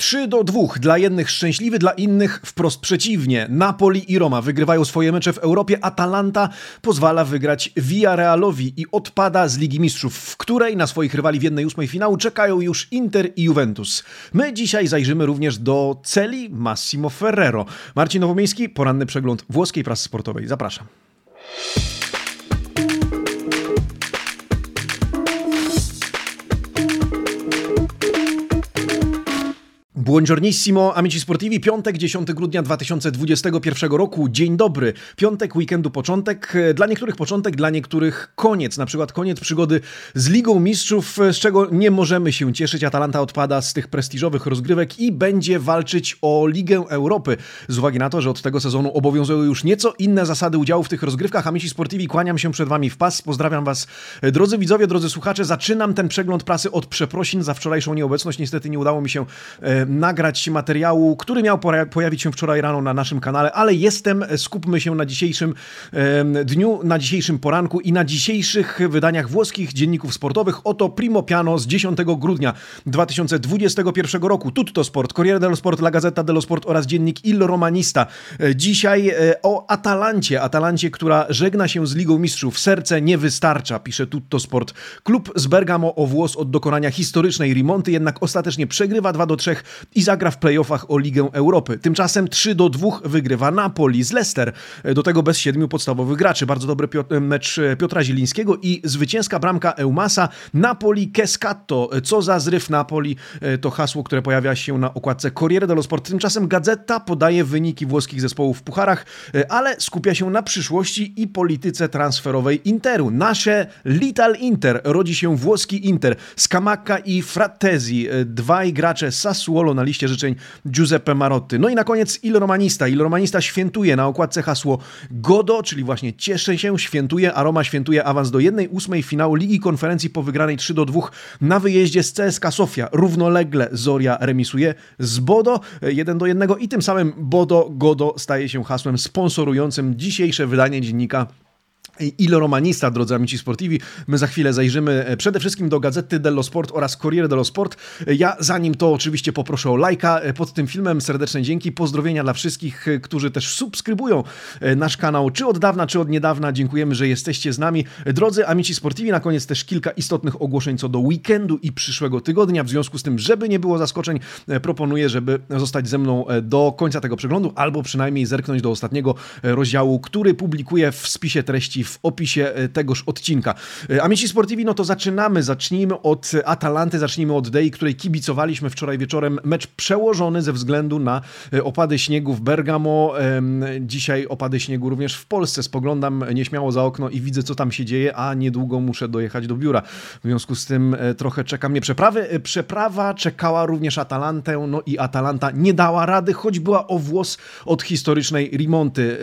3 do 2. Dla jednych szczęśliwy, dla innych wprost przeciwnie. Napoli i Roma wygrywają swoje mecze w Europie. Atalanta pozwala wygrać Villarrealowi i odpada z Ligi Mistrzów, w której na swoich rywali w 1-8 finału czekają już Inter i Juventus. My dzisiaj zajrzymy również do celi Massimo Ferrero. Marcin Nowomiejski, poranny przegląd włoskiej prasy sportowej. Zapraszam. Buongiornissimo, amici sportivi, piątek, 10 grudnia 2021 roku, dzień dobry, piątek, weekendu początek, dla niektórych początek, dla niektórych koniec, na przykład koniec przygody z Ligą Mistrzów, z czego nie możemy się cieszyć, Atalanta odpada z tych prestiżowych rozgrywek i będzie walczyć o Ligę Europy, z uwagi na to, że od tego sezonu obowiązują już nieco inne zasady udziału w tych rozgrywkach, amici sportivi, kłaniam się przed Wami w pas, pozdrawiam Was, drodzy widzowie, drodzy słuchacze, zaczynam ten przegląd prasy od przeprosin. Za wczorajszą nieobecność, niestety nie udało mi się e, nagrać materiału, który miał pojawić się wczoraj rano na naszym kanale, ale jestem, skupmy się na dzisiejszym dniu, na dzisiejszym poranku i na dzisiejszych wydaniach włoskich dzienników sportowych. Oto Primo Piano z 10 grudnia 2021 roku. Tutto Sport, Corriere dello Sport, La Gazzetta dello Sport oraz dziennik Il Romanista. Dzisiaj e, o Atalancie, Atalancie, która żegna się z Ligą Mistrzów. Serce nie wystarcza, pisze Tutto Sport. Klub z Bergamo o włos od dokonania historycznej remonty, jednak ostatecznie przegrywa 2 do 3 i zagra w playoffach o Ligę Europy. Tymczasem 3 do 2 wygrywa Napoli z Leicester. Do tego bez siedmiu podstawowych graczy. Bardzo dobry mecz Piotra Zielińskiego i zwycięska bramka Eumasa. Napoli Kescatto. Co za zryw Napoli to hasło, które pojawia się na okładce Corriere dello Sport. Tymczasem Gazeta podaje wyniki włoskich zespołów w pucharach, ale skupia się na przyszłości i polityce transferowej Interu. Nasze Little Inter rodzi się włoski Inter. Scamacca i Frattesi, dwaj gracze Sassuolo na liście życzeń Giuseppe Marotti. No i na koniec Il Romanista. Il Romanista świętuje na okładce hasło Godo, czyli właśnie cieszę się, świętuje, a Roma świętuje awans do 1-8 finału Ligi Konferencji po wygranej 3 do 2 na wyjeździe z CSKA Sofia. Równolegle Zoria remisuje z Bodo 1 do 1 i tym samym Bodo Godo staje się hasłem sponsorującym dzisiejsze wydanie dziennika Il Romanista, drodzy amici sportivi. My za chwilę zajrzymy e, przede wszystkim do Gazety dello Sport oraz Corriere dello Sport. E, ja zanim to oczywiście poproszę o lajka e, pod tym filmem. Serdeczne dzięki. Pozdrowienia dla wszystkich, którzy też subskrybują nasz kanał, czy od dawna, czy od niedawna. Dziękujemy, że jesteście z nami. Drodzy amici sportivi, na koniec też kilka istotnych ogłoszeń co do weekendu i przyszłego tygodnia. W związku z tym, żeby nie było zaskoczeń, proponuję, żeby zostać ze mną do końca tego przeglądu, albo przynajmniej zerknąć do ostatniego rozdziału, który publikuję w spisie treści w opisie e, tegoż odcinka. E, Amici Sportivi, no to zaczynamy. Zacznijmy od Atalanty, zacznijmy od Dei, której kibicowaliśmy wczoraj wieczorem. Mecz przełożony ze względu na e, opady śniegu w Bergamo. Dzisiaj opady śniegu również w Polsce. Spoglądam nieśmiało za okno i widzę, co tam się dzieje, a niedługo muszę dojechać do biura. W związku z tym trochę czeka mnie przeprawy. Przeprawa czekała również Atalantę, no i Atalanta nie dała rady, choć była o włos od historycznej remonty.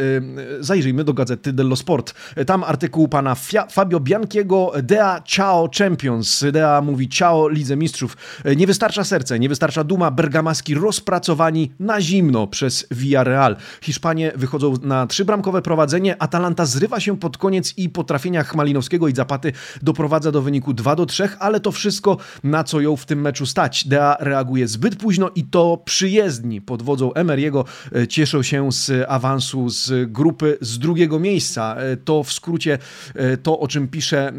Zajrzyjmy do gazety dello Sport. Tam tam artykuł pana Fabio Bianchiego, Dea Ciao Champions. Dea mówi ciao Lidze Mistrzów. Nie wystarcza serce, nie wystarcza duma. Bergamaski rozpracowani na zimno przez Villarreal. Hiszpanie wychodzą na trzybramkowe prowadzenie. Atalanta zrywa się pod koniec i po trafieniach Malinowskiego i Zapaty doprowadza do wyniku 2 do 3, ale to wszystko na co ją w tym meczu stać. Dea reaguje zbyt późno i to przyjezdni pod wodzą Emery'ego e, cieszą się z awansu z grupy z drugiego miejsca. E, to w skrócie e, to, o czym pisze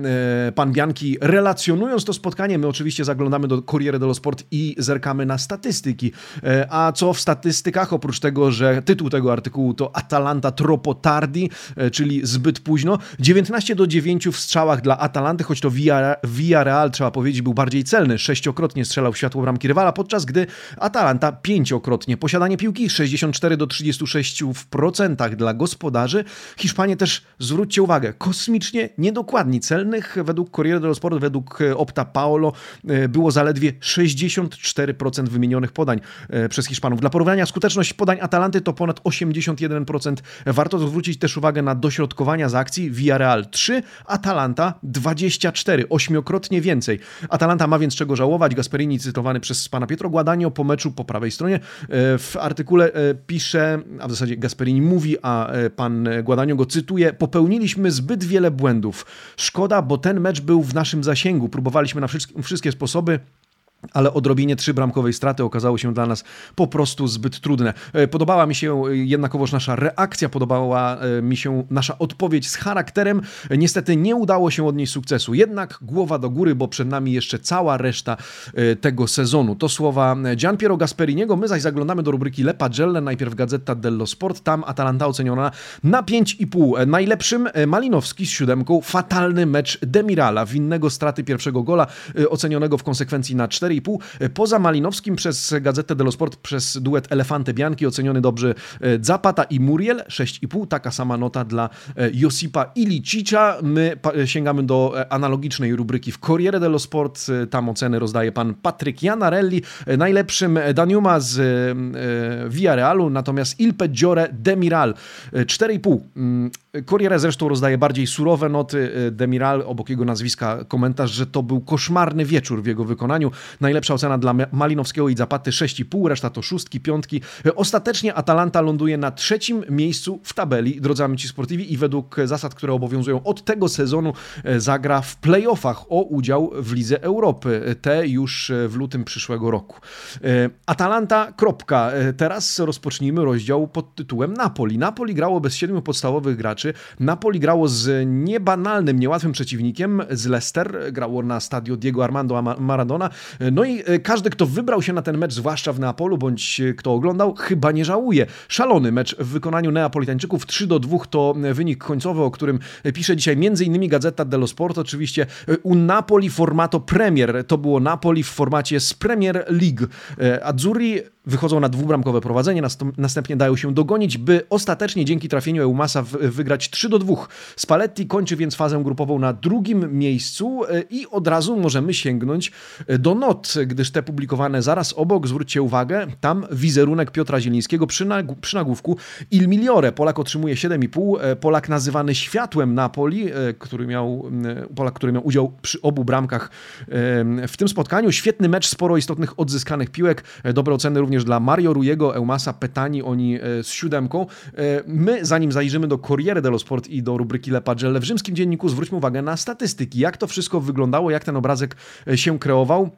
e, pan Bianki, relacjonując to spotkanie. My oczywiście zaglądamy do Corriere dello Sport i zerkamy na statystyki. E, a co w statystykach? Oprócz tego, że tytuł tego artykułu to Atalanta troppo tardi, czyli zbyt późno. 19 do 9 w strzałach dla Atalanty, choć to Villarreal, trzeba powiedzieć, był bardziej celny. Sześciokrotnie strzelał światło bramki rywala, podczas gdy Atalanta pięciokrotnie. Posiadanie piłki 64 do 36 w procentach dla gospodarzy. Hiszpanie też, zwróćcie uwagę, kosmicznie niedokładni. Celnych według Corriere dello Sport, według e, Opta Paolo e, było zaledwie 64% wymienionych podań e, przez Hiszpanów. Dla porównania skuteczność podań Atalanty to ponad 81%. Warto zwrócić też uwagę na dośrodkowania z akcji Villarreal 3, Atalanta 24, ośmiokrotnie więcej. Atalanta ma więc czego żałować. Gasperini cytowany przez pana Pietro Guadagno po meczu po prawej stronie w artykule pisze, a w zasadzie Gasperini mówi, a pan Guadagno go cytuje, popełniliśmy popełniliśmy zbyt wiele błędów. Szkoda, bo ten mecz był w naszym zasięgu. Próbowaliśmy na wszystkie sposoby ale odrobienie trzybramkowej straty okazało się dla nas po prostu zbyt trudne. E, podobała mi się jednakowoż nasza reakcja, podobała e, mi się nasza odpowiedź z charakterem. Niestety nie udało się od niej sukcesu, jednak głowa do góry, bo przed nami jeszcze cała reszta e, tego sezonu. To słowa Gian Piero Gasperiniego, my zaś zaglądamy do rubryki Le Pagelle, najpierw Gazeta dello Sport, tam Atalanta oceniona na 5,5. Najlepszym Malinowski z siódemką, fatalny mecz Demirala, winnego straty pierwszego gola, ocenionego w konsekwencji na 4 4,5. Poza Malinowskim przez Gazetę dello Sport, przez duet Elefante Bianki oceniony dobrze e, Zapata i Muriel, 6,5. Taka sama nota dla e, Josipa Ilicicia. My sięgamy do e, analogicznej rubryki w Corriere dello Sport. Tam oceny rozdaje pan Patryk Janarelli. Najlepszym Daniuma z Villarrealu, natomiast Il Peggiore Demiral 4,5. Corriere zresztą rozdaje bardziej surowe noty. Demiral, obok jego nazwiska komentarz, że to był koszmarny wieczór w jego wykonaniu. Najlepsza ocena dla Malinowskiego i Zapaty 6,5, reszta to szóstki, piątki. Ostatecznie Atalanta ląduje na trzecim miejscu w tabeli, drodzy amici sportivi i według zasad, które obowiązują od tego sezonu e, zagra w playoffach o udział w Lidze Europy, te już w lutym przyszłego roku. Atalanta, kropka. Teraz rozpocznijmy rozdział pod tytułem Napoli. Napoli grało bez siedmiu podstawowych graczy. Napoli grało z niebanalnym, niełatwym przeciwnikiem, z Leicester. Grało na stadio Diego Armando Maradona. No i e, każdy, kto wybrał się na ten mecz, zwłaszcza w Neapolu, bądź e, kto oglądał, chyba nie żałuje. Szalony mecz w wykonaniu Neapolitańczyków 3 do 2 to e, wynik końcowy, o którym pisze dzisiaj m.in. Gazeta dello Sport. Oczywiście u Napoli formato Premier. To było Napoli w formacie z Premier League. Azzurri wychodzą na dwubramkowe prowadzenie, następnie dają się dogonić, by ostatecznie dzięki trafieniu Eumasa wygrać 3 do 2. Spalletti kończy więc fazę grupową na drugim miejscu i od razu możemy sięgnąć do not, gdyż te publikowane zaraz obok, zwróćcie uwagę, tam wizerunek Piotra Zielińskiego przy, przy nagłówku Il Migliore. Polak otrzymuje 7,5. E, Polak nazywany światłem Napoli, e, który miał, e, Polak, który miał udział przy obu bramkach w tym spotkaniu. Świetny mecz, sporo istotnych odzyskanych piłek. Dobre oceny również dla Mario Rujego, Eumasa, Petani, oni z siódemką. My, zanim zajrzymy do Corriere dello Sport i do rubryki Le Pagelle w rzymskim dzienniku, zwróćmy uwagę na statystyki. Jak to wszystko wyglądało, jak ten obrazek się kreował.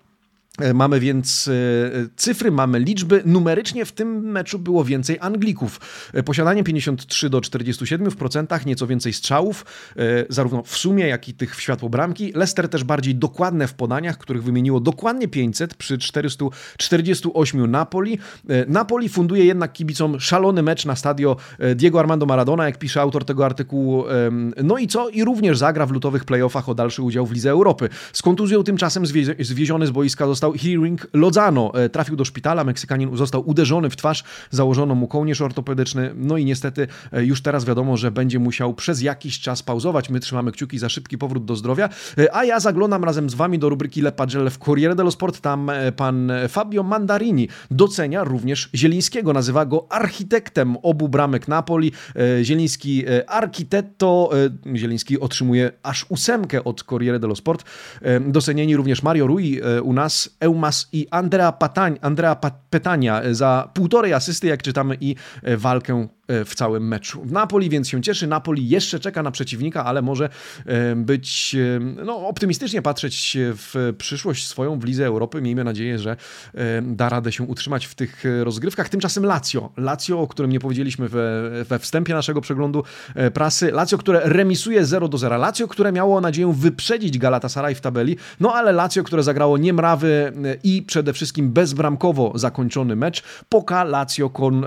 E, mamy więc e, cyfry, mamy liczby. Numerycznie w tym meczu było więcej Anglików. E, posiadanie 53 do 47 w procentach, nieco więcej strzałów, zarówno w sumie, jak i tych w światło bramki. Leicester też bardziej dokładne w podaniach, których wymieniło dokładnie 500 przy 448 Napoli. Napoli funduje jednak kibicom szalony mecz na stadio Diego Armando Maradona, jak pisze autor tego artykułu. No i co? I również zagra w lutowych playoffach o dalszy udział w Lidze Europy. Z kontuzją tymczasem zwieziony z boiska został został Hearing Lozano. E, trafił do szpitala, Meksykanin został uderzony w twarz, założono mu kołnierz ortopedyczny, no i niestety e, już teraz wiadomo, że będzie musiał przez jakiś czas pauzować. My trzymamy kciuki za szybki powrót do zdrowia, e, a ja zaglądam razem z Wami do rubryki Le Pagelle w Corriere dello Sport. Tam pan Fabio Mandarini docenia również Zielińskiego, nazywa go architektem obu bramek Napoli. Zieliński architetto, Zieliński otrzymuje aż ósemkę od Corriere dello Sport. Docenieni również Mario Rui u nas, Eumas i Andrea, Patań, Andrea Petania za półtorej asysty, jak czytamy, i e, walkę w całym meczu. W Napoli więc się cieszy. Napoli jeszcze czeka na przeciwnika, ale może e, być e, no, optymistycznie patrzeć w przyszłość swoją w Lidze Europy. Miejmy nadzieję, że da radę się utrzymać w tych rozgrywkach. Tymczasem Lazio. Lazio, o którym nie powiedzieliśmy we, we wstępie naszego przeglądu prasy. Lazio, które remisuje 0 do 0. Lazio, które miało nadzieję wyprzedzić Galatasaray w tabeli. No ale Lazio, które zagrało niemrawy i przede wszystkim bezbramkowo zakończony mecz. Poka Lazio con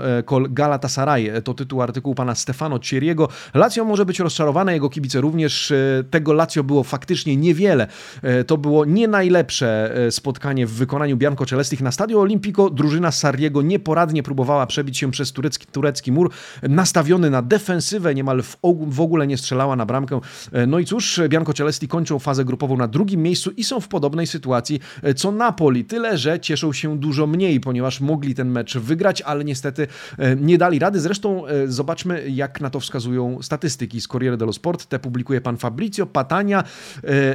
Galatasaray. To to tytuł artykułu pana Stefano Cieriego. Lazio może być rozczarowane, jego kibice również. E, tego Lazio było faktycznie niewiele. E, to było nie najlepsze e, spotkanie w wykonaniu Bianco Celestich na Stadio Olimpico. Drużyna Sarriego nieporadnie próbowała przebić się przez turecki, turecki mur, nastawiony na defensywę, niemal w, w ogóle nie strzelała na bramkę. No i cóż, Bianco Celesti kończą fazę grupową na drugim miejscu i są w podobnej sytuacji co Napoli. Tyle, że cieszą się dużo mniej, ponieważ mogli ten mecz wygrać, ale niestety nie dali rady. Zresztą Romą. Zobaczmy, jak na to wskazują statystyki z Corriere dello Sport. Te publikuje pan Fabrizio Patania.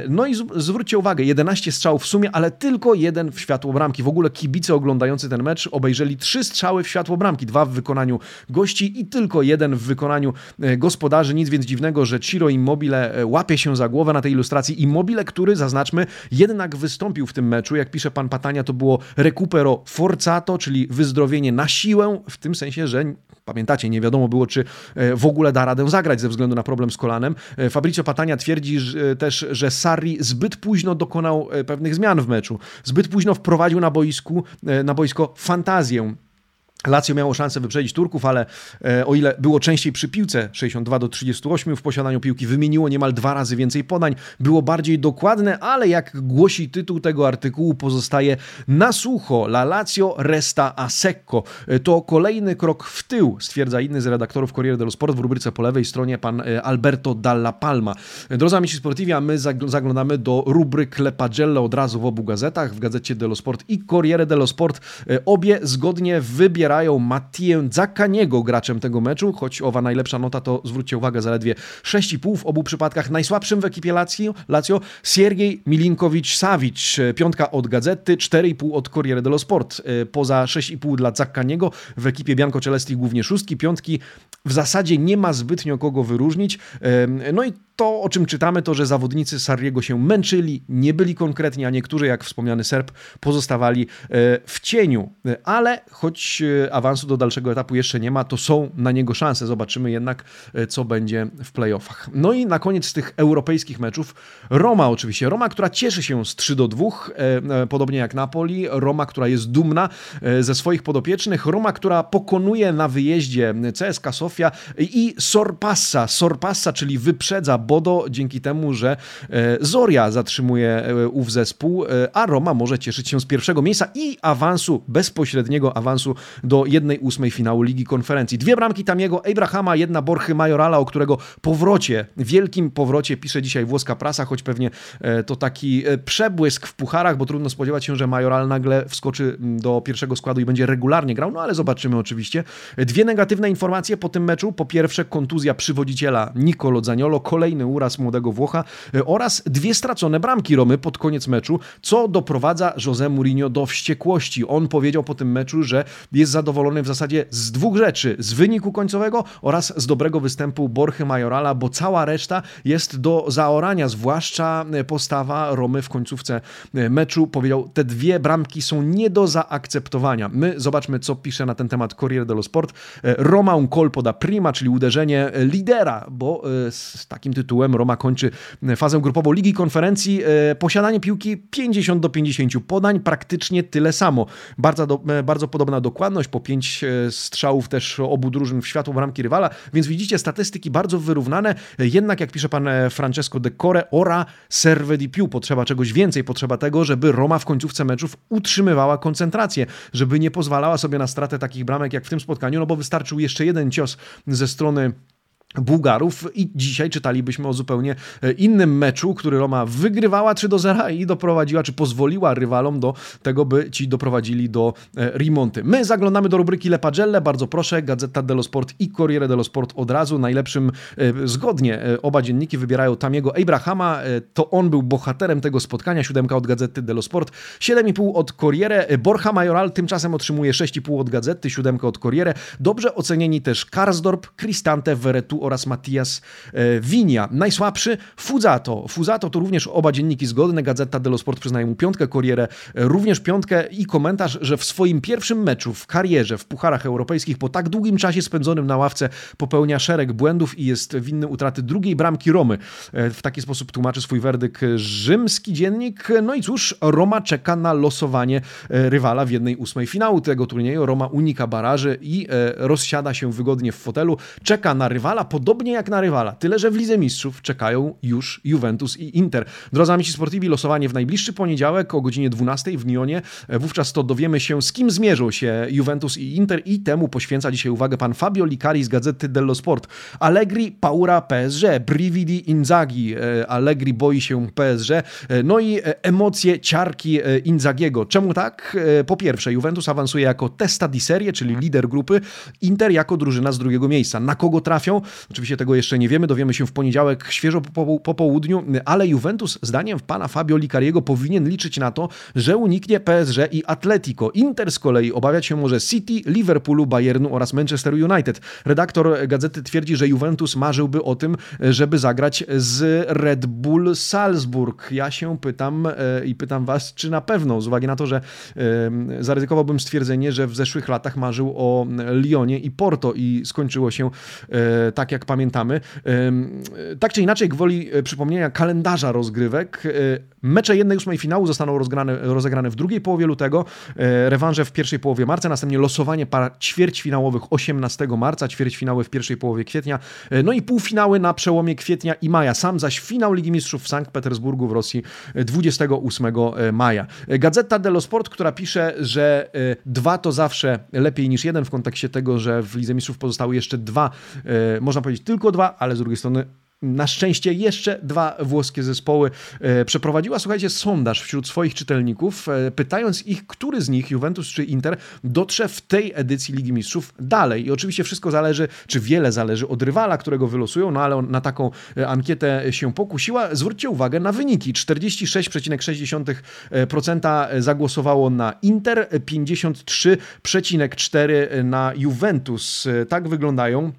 No i zwróćcie uwagę, 11 strzałów w sumie, ale tylko jeden w światło bramki. W ogóle kibice oglądający ten mecz obejrzeli trzy strzały w światło bramki, dwa w wykonaniu gości i tylko jeden w wykonaniu gospodarzy. Nic więc dziwnego, że Ciro Immobile łapie się za głowę na tej ilustracji. Immobile, który, zaznaczmy, jednak wystąpił w tym meczu. Jak pisze pan Patania, to było recupero forzato, czyli wyzdrowienie na siłę, w tym sensie, że Pamiętacie, nie wiadomo było, czy e, w ogóle da radę zagrać ze względu na problem z kolanem. E, Fabrizio Patania twierdzi że, też, że Sarri zbyt późno dokonał e, pewnych zmian w meczu. Zbyt późno wprowadził na, boisku, na boisko fantazję Lazio miało szansę wyprzedzić Turków, ale e, o ile było częściej przy piłce, 62 do 38 w posiadaniu piłki, wymieniło niemal dwa razy więcej podań, było bardziej dokładne, ale jak głosi tytuł tego artykułu, pozostaje na sucho. La Lazio resta a secco. E, to kolejny krok w tył, stwierdza inny z redaktorów Corriere dello Sport w rubryce po lewej stronie, pan e, Alberto Dalla Palma. Drodzy amici sportivi, a my zaglądamy do rubryk Le Pagelle od razu w obu gazetach, w gazecie dello Sport i Corriere dello Sport. Obie zgodnie wybierają wybierają Mattię Zakaniego graczem tego meczu, choć owa najlepsza nota to, zwróćcie uwagę, zaledwie 6,5 w obu przypadkach. Najsłabszym w ekipie Lazio, Siergiej Milinkowicz-Savic, piątka od Gazety, 4,5 od Corriere dello Sport. Poza 6,5 dla Zakaniego w ekipie Bianco Celesti głównie szóstki, piątki. W zasadzie nie ma zbytnio kogo wyróżnić. No i to, o czym czytamy, to, że zawodnicy Sarriego się męczyli, nie byli konkretni, a niektórzy, jak wspomniany Serb, pozostawali e, w cieniu. Ale choć e, awansu do dalszego etapu jeszcze nie ma, to są na niego szanse. Zobaczymy jednak, e, co będzie w playoffach. No i na koniec tych europejskich meczów Roma oczywiście. Roma, która cieszy się z 3 do 2, podobnie jak Napoli. Roma, która jest dumna ze swoich podopiecznych. Roma, która pokonuje na wyjeździe CSKA Sofia i Sorpassa. Sorpassa, czyli wyprzedza Bodo dzięki temu, że e, Zoria zatrzymuje e, ów zespół, e, a Roma może cieszyć się z pierwszego miejsca i awansu, bezpośredniego awansu do 1-8 finału Ligi Konferencji. Dwie bramki Tamiego, Abrahama, jedna Borchy Majorala, o którego powrocie, wielkim powrocie pisze dzisiaj włoska prasa, choć pewnie to taki przebłysk w pucharach, bo trudno spodziewać się, że Majoral nagle wskoczy do pierwszego składu i będzie regularnie grał, no ale zobaczymy oczywiście. Dwie negatywne informacje po tym meczu. Po pierwsze kontuzja przywodziciela Nicolo Zaniolo, kolejny kolejny uraz młodego Włocha e, oraz dwie stracone bramki Romy pod koniec meczu, co doprowadza José Mourinho do wściekłości. On powiedział po tym meczu, że jest zadowolony w zasadzie z dwóch rzeczy: z wyniku końcowego oraz z dobrego występu Borchy Majorala, bo cała reszta jest do zaorania, zwłaszcza e, postawa Romy w końcówce e, meczu. Powiedział, te dwie bramki są nie do zaakceptowania. My zobaczmy, co pisze na ten temat Corriere dello Sport. Roma un colpo da prima, czyli uderzenie lidera, bo z takim tytułem Roma kończy fazę grupową Ligi Konferencji. E, posiadanie piłki 50 do 50 podań, praktycznie tyle samo. Bardzo, do, e, bardzo podobna dokładność, po 5 e, strzałów też obu drużyn w światło bramki rywala, więc widzicie statystyki bardzo wyrównane, jednak jak pisze pan Francesco De Core, ora serve di più, potrzeba czegoś więcej, potrzeba tego, żeby Roma w końcówce meczów utrzymywała koncentrację, żeby nie pozwalała sobie na stratę takich bramek jak w tym spotkaniu, no bo wystarczył jeszcze jeden cios ze strony Bułgarów i dzisiaj czytalibyśmy o zupełnie e, innym meczu, który Roma wygrywała 3 do 0 i doprowadziła, czy pozwoliła rywalom do tego, by ci doprowadzili do e, remonty. My zaglądamy do rubryki Le Pagelle, bardzo proszę, Gazeta dello Sport i Corriere dello Sport od razu. Najlepszym, e, zgodnie oba dzienniki wybierają Tamiego Abrahama, to on był bohaterem tego spotkania, siódemka od Gazety dello Sport, 7,5 od Corriere, Borja Majoral tymczasem otrzymuje 6,5 od Gazety, siódemka od Corriere, dobrze ocenieni też Karsdorp, Cristante, Veretu oraz Mattias e, Winia. Najsłabszy Fuzato. Fuzato to również oba dzienniki zgodne. Gazeta dello Sport przyznaje mu piątkę, Corriere e, również piątkę i komentarz, że w swoim pierwszym meczu w karierze w Pucharach Europejskich po tak długim czasie spędzonym na ławce popełnia szereg błędów i jest winny utraty drugiej bramki Romy. E, w taki sposób tłumaczy swój werdykt rzymski dziennik. No i cóż, Roma czeka na losowanie rywala w jednej ósmej finału tego turnieju. Roma unika baraży i rozsiada się wygodnie w fotelu. Czeka na rywala podobnie jak na rywala, tyle że w Lidze Mistrzów czekają już Juventus i Inter. Drodzy amici sportivi, losowanie w najbliższy poniedziałek o godzinie 12 w Nionie. Wówczas to dowiemy się, z kim zmierzą się Juventus i Inter i temu poświęca dzisiaj uwagę pan Fabio Licari z Gazety dello Sport. Allegri, Paura, PSG, Brividi, Inzaghi. E, Allegri boi się PSG. E, no i e, emocje, ciarki Inzagiego. Czemu tak? Po pierwsze, Juventus awansuje jako testa di serie, czyli lider grupy, Inter jako drużyna z drugiego miejsca. Na kogo trafią? Oczywiście tego jeszcze nie wiemy, dowiemy się w poniedziałek świeżo po, po południu, ale Juventus zdaniem pana Fabio Licariego powinien liczyć na to, że uniknie PSG i Atletico. Inter z kolei obawiać się może City, Liverpoolu, Bayernu oraz Manchester United. Redaktor gazety twierdzi, że Juventus marzyłby o tym, żeby zagrać z Red Bull Salzburg. Ja się pytam e, i pytam was, czy na pewno, z uwagi na to, że zaryzykowałbym stwierdzenie, że w zeszłych latach marzył o Lyonie i Porto i skończyło się e, tak, jak pamiętamy. Tak czy inaczej, gwoli e, przypomnienia kalendarza rozgrywek, mecze jednej ósmej finału zostaną rozgrane, rozegrane w drugiej połowie lutego, rewanże w pierwszej połowie marca, następnie losowanie par ćwierćfinałowych 18 marca, ćwierćfinały w pierwszej połowie kwietnia, no i półfinały na przełomie kwietnia i maja. Sam zaś finał Ligi Mistrzów w Sankt Petersburgu w Rosji 28 maja. Gazeta dello Sport, która pisze, że dwa to zawsze lepiej niż jeden w kontekście tego, że w Lidze Mistrzów pozostały jeszcze dwa, można powiedzieć tylko dwa, ale z drugiej strony na szczęście jeszcze dwa włoskie zespoły e, przeprowadziła, słuchajcie, sondaż wśród swoich czytelników, e, pytając ich, który z nich, Juventus czy Inter, dotrze w tej edycji Ligi Mistrzów dalej. I oczywiście wszystko zależy, czy wiele zależy od rywala, którego wylosują, no ale na taką e, ankietę się pokusiła. Zwróćcie uwagę na wyniki. 46,6% zagłosowało na Inter, 53,4% na Juventus. Tak wyglądają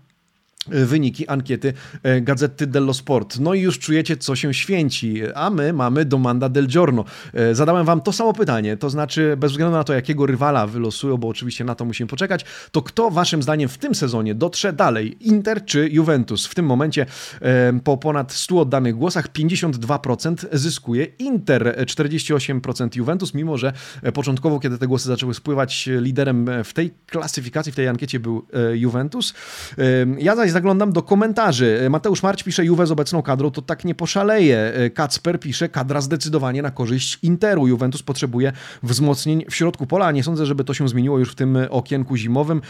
wyniki ankiety e, Gazety dello Sport. No i już czujecie, co się święci, a my mamy Domanda del Giorno. E, zadałem wam to samo pytanie, to znaczy bez względu na to, jakiego rywala wylosują, bo oczywiście na to musimy poczekać, to kto waszym zdaniem w tym sezonie dotrze dalej, Inter czy Juventus? W tym momencie po ponad 100 oddanych głosach 52% zyskuje Inter, 48% Juventus, mimo że początkowo, kiedy te głosy zaczęły spływać, liderem w tej klasyfikacji, w tej ankiecie był Juventus. Ja zaś zaglądam do komentarzy. Mateusz Marć pisze, Juve z obecną kadrą to tak nie poszaleje. Kacper pisze, kadra zdecydowanie na korzyść Interu. Juventus potrzebuje wzmocnień w środku pola. Nie sądzę, żeby to się zmieniło już w tym okienku zimowym.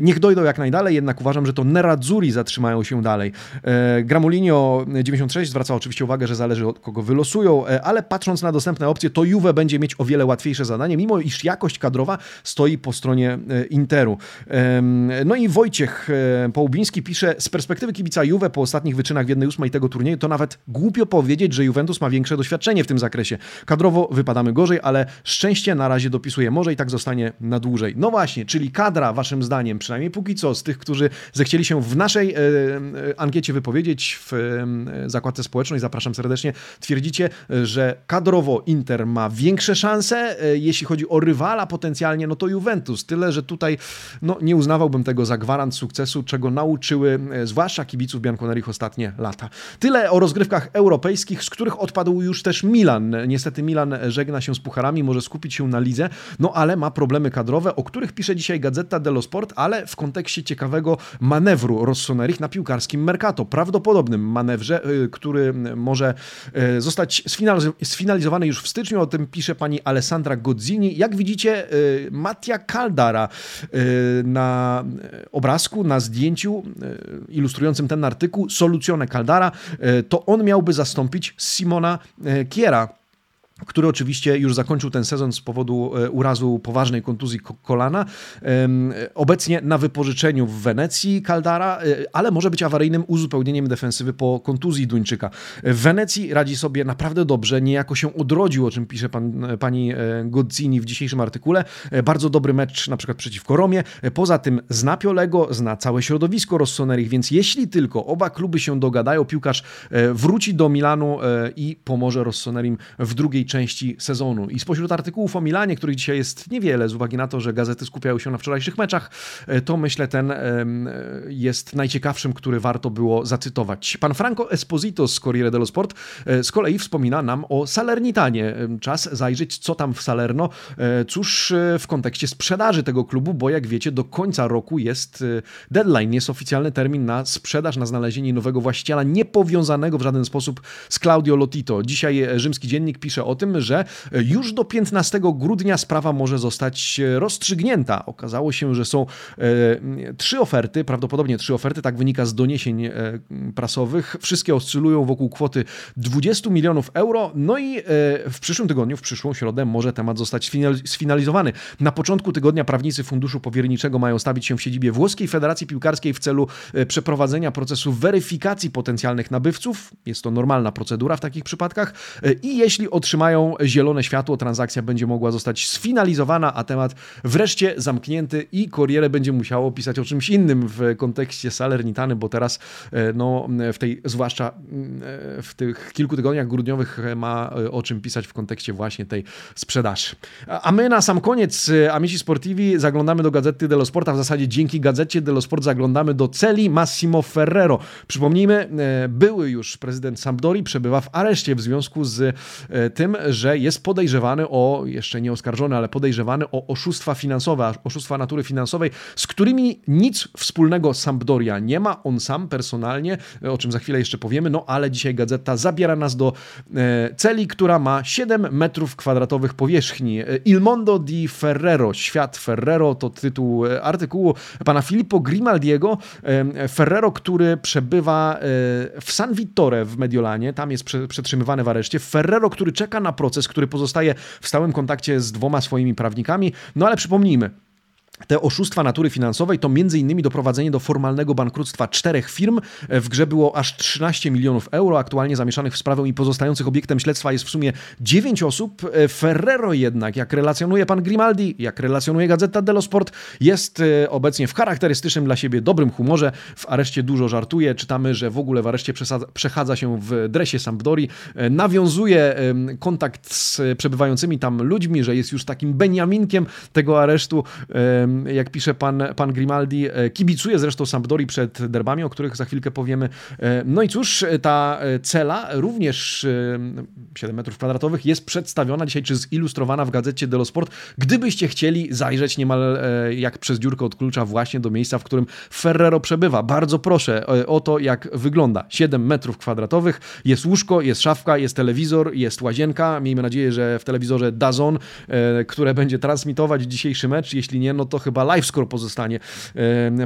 Niech dojdą jak najdalej, jednak uważam, że to Nerazzurri zatrzymają się dalej. Gramolinio 96 zwraca oczywiście uwagę, że zależy od kogo wylosują, ale patrząc na dostępne opcje, to Juve będzie mieć o wiele łatwiejsze zadanie, mimo iż jakość kadrowa stoi po stronie Interu. No i Wojciech Połubiński pisze, z perspektywy kibica Juve po ostatnich wyczynach w 1-8 tego turnieju, to nawet głupio powiedzieć, że Juventus ma większe doświadczenie w tym zakresie. Kadrowo wypadamy gorzej, ale szczęście na razie dopisuje może i tak zostanie na dłużej. No właśnie, czyli kadra, waszym zdaniem, przynajmniej póki co, z tych, którzy zechcieli się w naszej e, e ankiecie wypowiedzieć w e, zakładce społecznej, zapraszam serdecznie, twierdzicie, że kadrowo Inter ma większe szanse, e, jeśli chodzi o rywala potencjalnie, no to Juventus. Tyle, że tutaj no, nie uznawałbym tego za gwarant sukcesu, czego nauczyły zwłaszcza kibiców Bianconerich ostatnie lata. Tyle o rozgrywkach europejskich, z których odpadł już też Milan. Niestety Milan żegna się z pucharami, może skupić się na lidze, no ale ma problemy kadrowe, o których pisze dzisiaj Gazeta dello Sport, ale w kontekście ciekawego manewru Rossonerich na piłkarskim Mercato. Prawdopodobnym manewrze, e, który może e, zostać sfinalizowany już w styczniu. O tym pisze pani Alessandra Gozzini. Jak widzicie, Mattia Caldara na obrazku, na zdjęciu ilustrującym ten artykuł, Soluzione Caldara, e, to on miałby zastąpić Simona e, Kiera który oczywiście już zakończył ten sezon z powodu e, urazu poważnej kontuzji kolana. Obecnie na wypożyczeniu w Wenecji Caldara, e, ale może być awaryjnym uzupełnieniem defensywy po kontuzji Duńczyka. W Wenecji radzi sobie naprawdę dobrze, niejako się odrodził, o czym pisze pan, pani e, Godzini w dzisiejszym artykule. Bardzo dobry mecz na przykład przeciwko Romie. Poza tym zna Piolego, zna całe środowisko Rossonerich, więc jeśli tylko oba kluby się dogadają, piłkarz wróci do Milanu i pomoże Rossonerim w drugiej części sezonu. I spośród artykułów o Milanie, których dzisiaj jest niewiele, z uwagi na to, że gazety skupiają się na wczorajszych meczach, to myślę ten jest najciekawszym, który warto było zacytować. Pan Franco Esposito z Corriere dello Sport z kolei wspomina nam o Salernitanie. Czas zajrzeć, co tam w Salerno. Cóż, w kontekście sprzedaży tego klubu, bo jak wiecie, do końca roku jest deadline, jest oficjalny termin na sprzedaż, na znalezienie nowego właściciela, niepowiązanego w żaden sposób z Claudio Lotito. Dzisiaj rzymski dziennik pisze o tym, że już do 15 grudnia sprawa może zostać rozstrzygnięta. Okazało się, że są e, trzy oferty, prawdopodobnie trzy oferty, tak wynika z doniesień e, prasowych. Wszystkie oscylują wokół kwoty 20 milionów euro. No i e, w przyszłym tygodniu, w przyszłą środę może temat zostać sfinalizowany. Na początku tygodnia prawnicy Funduszu Powierniczego mają stawić się w siedzibie Włoskiej Federacji Piłkarskiej w celu e, przeprowadzenia procesu weryfikacji potencjalnych nabywców. Jest to normalna procedura w takich przypadkach. E, I jeśli otrzymają zielone światło, transakcja będzie mogła zostać sfinalizowana, a temat wreszcie zamknięty i Corriere będzie musiało pisać o czymś innym w kontekście Salernitany, bo teraz no, w tej, zwłaszcza w tych kilku tygodniach grudniowych ma o czym pisać w kontekście właśnie tej sprzedaży. A my na sam koniec, Amici Sportivi, zaglądamy do Gazety dello Sport, a w zasadzie dzięki Gazecie dello Sport zaglądamy do celi Massimo Ferrero. Przypomnijmy, były już prezydent Sampdori przebywa w areszcie w związku z tym, że jest podejrzewany o, jeszcze nie oskarżony, ale podejrzewany o oszustwa finansowe, oszustwa natury finansowej, z którymi nic wspólnego Sampdoria nie ma. On sam personalnie, o czym za chwilę jeszcze powiemy, no ale dzisiaj gazeta zabiera nas do e, celi, która ma 7 metrów kwadratowych powierzchni. Il mondo di Ferrero, świat Ferrero, to tytuł e, artykułu pana Filippo Grimaldiego. E, Ferrero, który przebywa w San Vittore w Mediolanie, tam jest przetrzymywany w areszcie. Ferrero, który czeka na proces, który pozostaje w stałym kontakcie z dwoma swoimi prawnikami. No ale przypomnijmy, te oszustwa natury finansowej to m.in. doprowadzenie do formalnego bankructwa czterech firm. W grze było aż 13 milionów euro. Aktualnie zamieszanych w sprawę i pozostających obiektem śledztwa jest w sumie 9 osób. Ferrero jednak, jak relacjonuje pan Grimaldi, jak relacjonuje Gazeta dello Sport, jest e, obecnie w charakterystycznym dla siebie dobrym humorze. W areszcie dużo żartuje. Czytamy, że w ogóle w areszcie przechadza się w dresie Sampdori. E, nawiązuje kontakt z przebywającymi tam ludźmi, że jest już takim Beniaminkiem tego aresztu jak pisze pan, pan Grimaldi, e, kibicuje zresztą Sampdori przed derbami, o których za chwilkę powiemy. E, no i cóż, ta e, cela, również 7 metrów kwadratowych, jest przedstawiona dzisiaj, czy zilustrowana w gazecie dello Sport. Gdybyście chcieli zajrzeć niemal jak przez dziurkę od klucza właśnie do miejsca, w którym Ferrero przebywa. Bardzo proszę o to, jak wygląda. 7 metrów kwadratowych, jest łóżko, jest szafka, jest telewizor, jest łazienka. Miejmy nadzieję, że w telewizorze Dazon, które będzie transmitować dzisiejszy mecz. Jeśli nie, no to chyba livescore pozostanie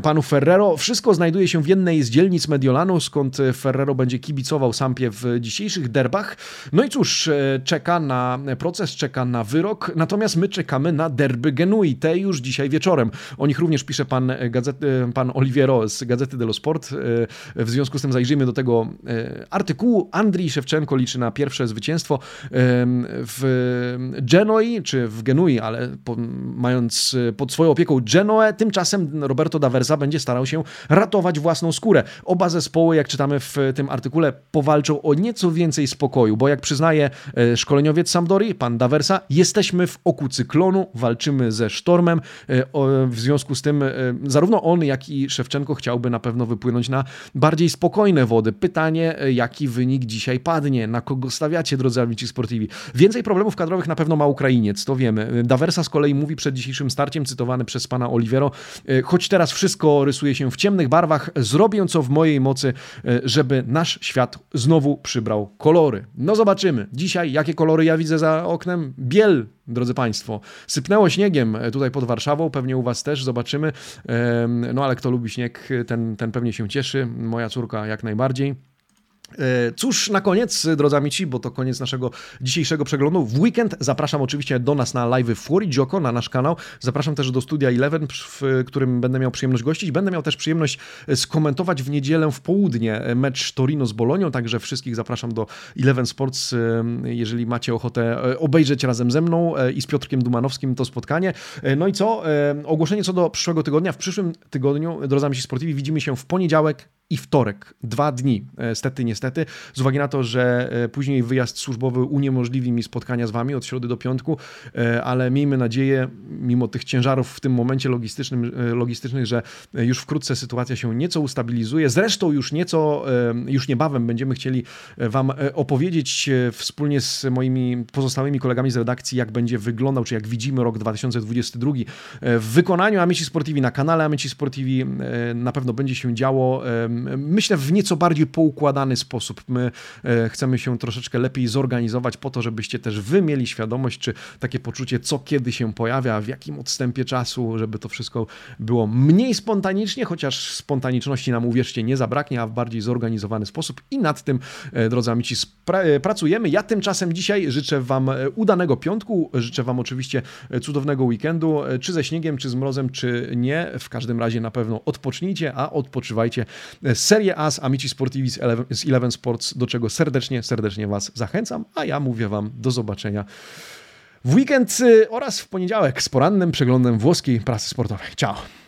panu Ferrero. Wszystko znajduje się w jednej z dzielnic Mediolanu, skąd Ferrero będzie kibicował Sampie w dzisiejszych derbach. No i cóż, e, czeka na proces, czeka na wyrok, natomiast my czekamy na derby Genui, te już dzisiaj wieczorem. O nich również pisze pan, gazety, pan Oliviero z Gazety dello Sport. E, w związku z tym zajrzyjmy do tego e, artykułu. Andrii Szewczenko liczy na pierwsze zwycięstwo w Genoi, czy w Genui, ale mając pod swoją opieką Genoe. Tymczasem Roberto Daversa będzie starał się ratować własną skórę. Oba zespoły, jak czytamy w tym artykule, powalczą o nieco więcej spokoju, bo jak przyznaje e, szkoleniowiec Sampdori, pan Daversa, jesteśmy w oku cyklonu, walczymy ze sztormem. E, w związku z tym zarówno on, jak i Szewczenko chciałby na pewno wypłynąć na bardziej spokojne wody. Pytanie, e, jaki wynik dzisiaj padnie, na kogo stawiacie, drodzy amici sportivi. Więcej problemów kadrowych na pewno ma Ukrainiec, to wiemy. Daversa z kolei mówi przed dzisiejszym starciem, cytowany przez pana Olivero. E, choć teraz wszystko rysuje się w ciemnych barwach, zrobię co w mojej mocy, e, żeby nasz świat znowu przybrał kolory. No zobaczymy. Dzisiaj jakie kolory ja widzę za oknem? Biel, drodzy Państwo. Sypnęło śniegiem e, tutaj pod Warszawą, pewnie u Was też, zobaczymy. No ale kto lubi śnieg, ten, ten pewnie się cieszy. Moja córka jak najbardziej. E, cóż, na koniec, drodzy amici, bo to koniec naszego dzisiejszego przeglądu. W weekend zapraszam oczywiście do nas na live Fuori Gioco, na nasz kanał. Zapraszam też do Studia Eleven, w którym będę miał przyjemność gościć. Będę miał też przyjemność e, skomentować w niedzielę w południe e, mecz Torino z Bolonią, także wszystkich zapraszam do Eleven Sports, jeżeli macie ochotę obejrzeć razem ze mną i z Piotrkiem Dumanowskim to spotkanie. No i co? Ogłoszenie co do przyszłego tygodnia. W przyszłym tygodniu, drodzy amici sportivi, widzimy się w poniedziałek i wtorek. Dwa dni, stety, niestety, z uwagi na to, że później wyjazd służbowy uniemożliwi mi spotkania z wami od środy do piątku, ale miejmy nadzieję, mimo tych ciężarów w tym momencie logistycznym, logistycznych, że już wkrótce sytuacja się nieco ustabilizuje. Zresztą już nieco, już niebawem będziemy chcieli wam opowiedzieć wspólnie z moimi pozostałymi kolegami z redakcji, jak będzie wyglądał, czy jak widzimy rok 2022 w wykonaniu Amici Sportivi na kanale Amici Sportivi e, na pewno będzie się działo, e, myślę, w nieco bardziej poukładany sposób. My e, chcemy się troszeczkę lepiej zorganizować po to, żebyście też wy mieli świadomość, czy takie poczucie, co kiedy się pojawia, w jakim odstępie czasu, żeby to wszystko było mniej spontanicznie, chociaż spontaniczności nam, uwierzcie, nie zabraknie, a w bardziej zorganizowany sposób i nad tym, drodzy amici, pracujemy. Ja tymczasem dzisiaj życzę Wam udanego piątku, życzę Wam oczywiście cudownego weekendu, czy ze śniegiem, czy z mrozem, czy nie. W każdym razie na pewno odpocznijcie, a odpoczywajcie. Serie A z Amici Sportivi z Eleven, z Eleven Sports, do czego serdecznie, serdecznie Was zachęcam, a ja mówię Wam do zobaczenia w weekend y, oraz w poniedziałek z porannym przeglądem włoskiej prasy sportowej. Ciao!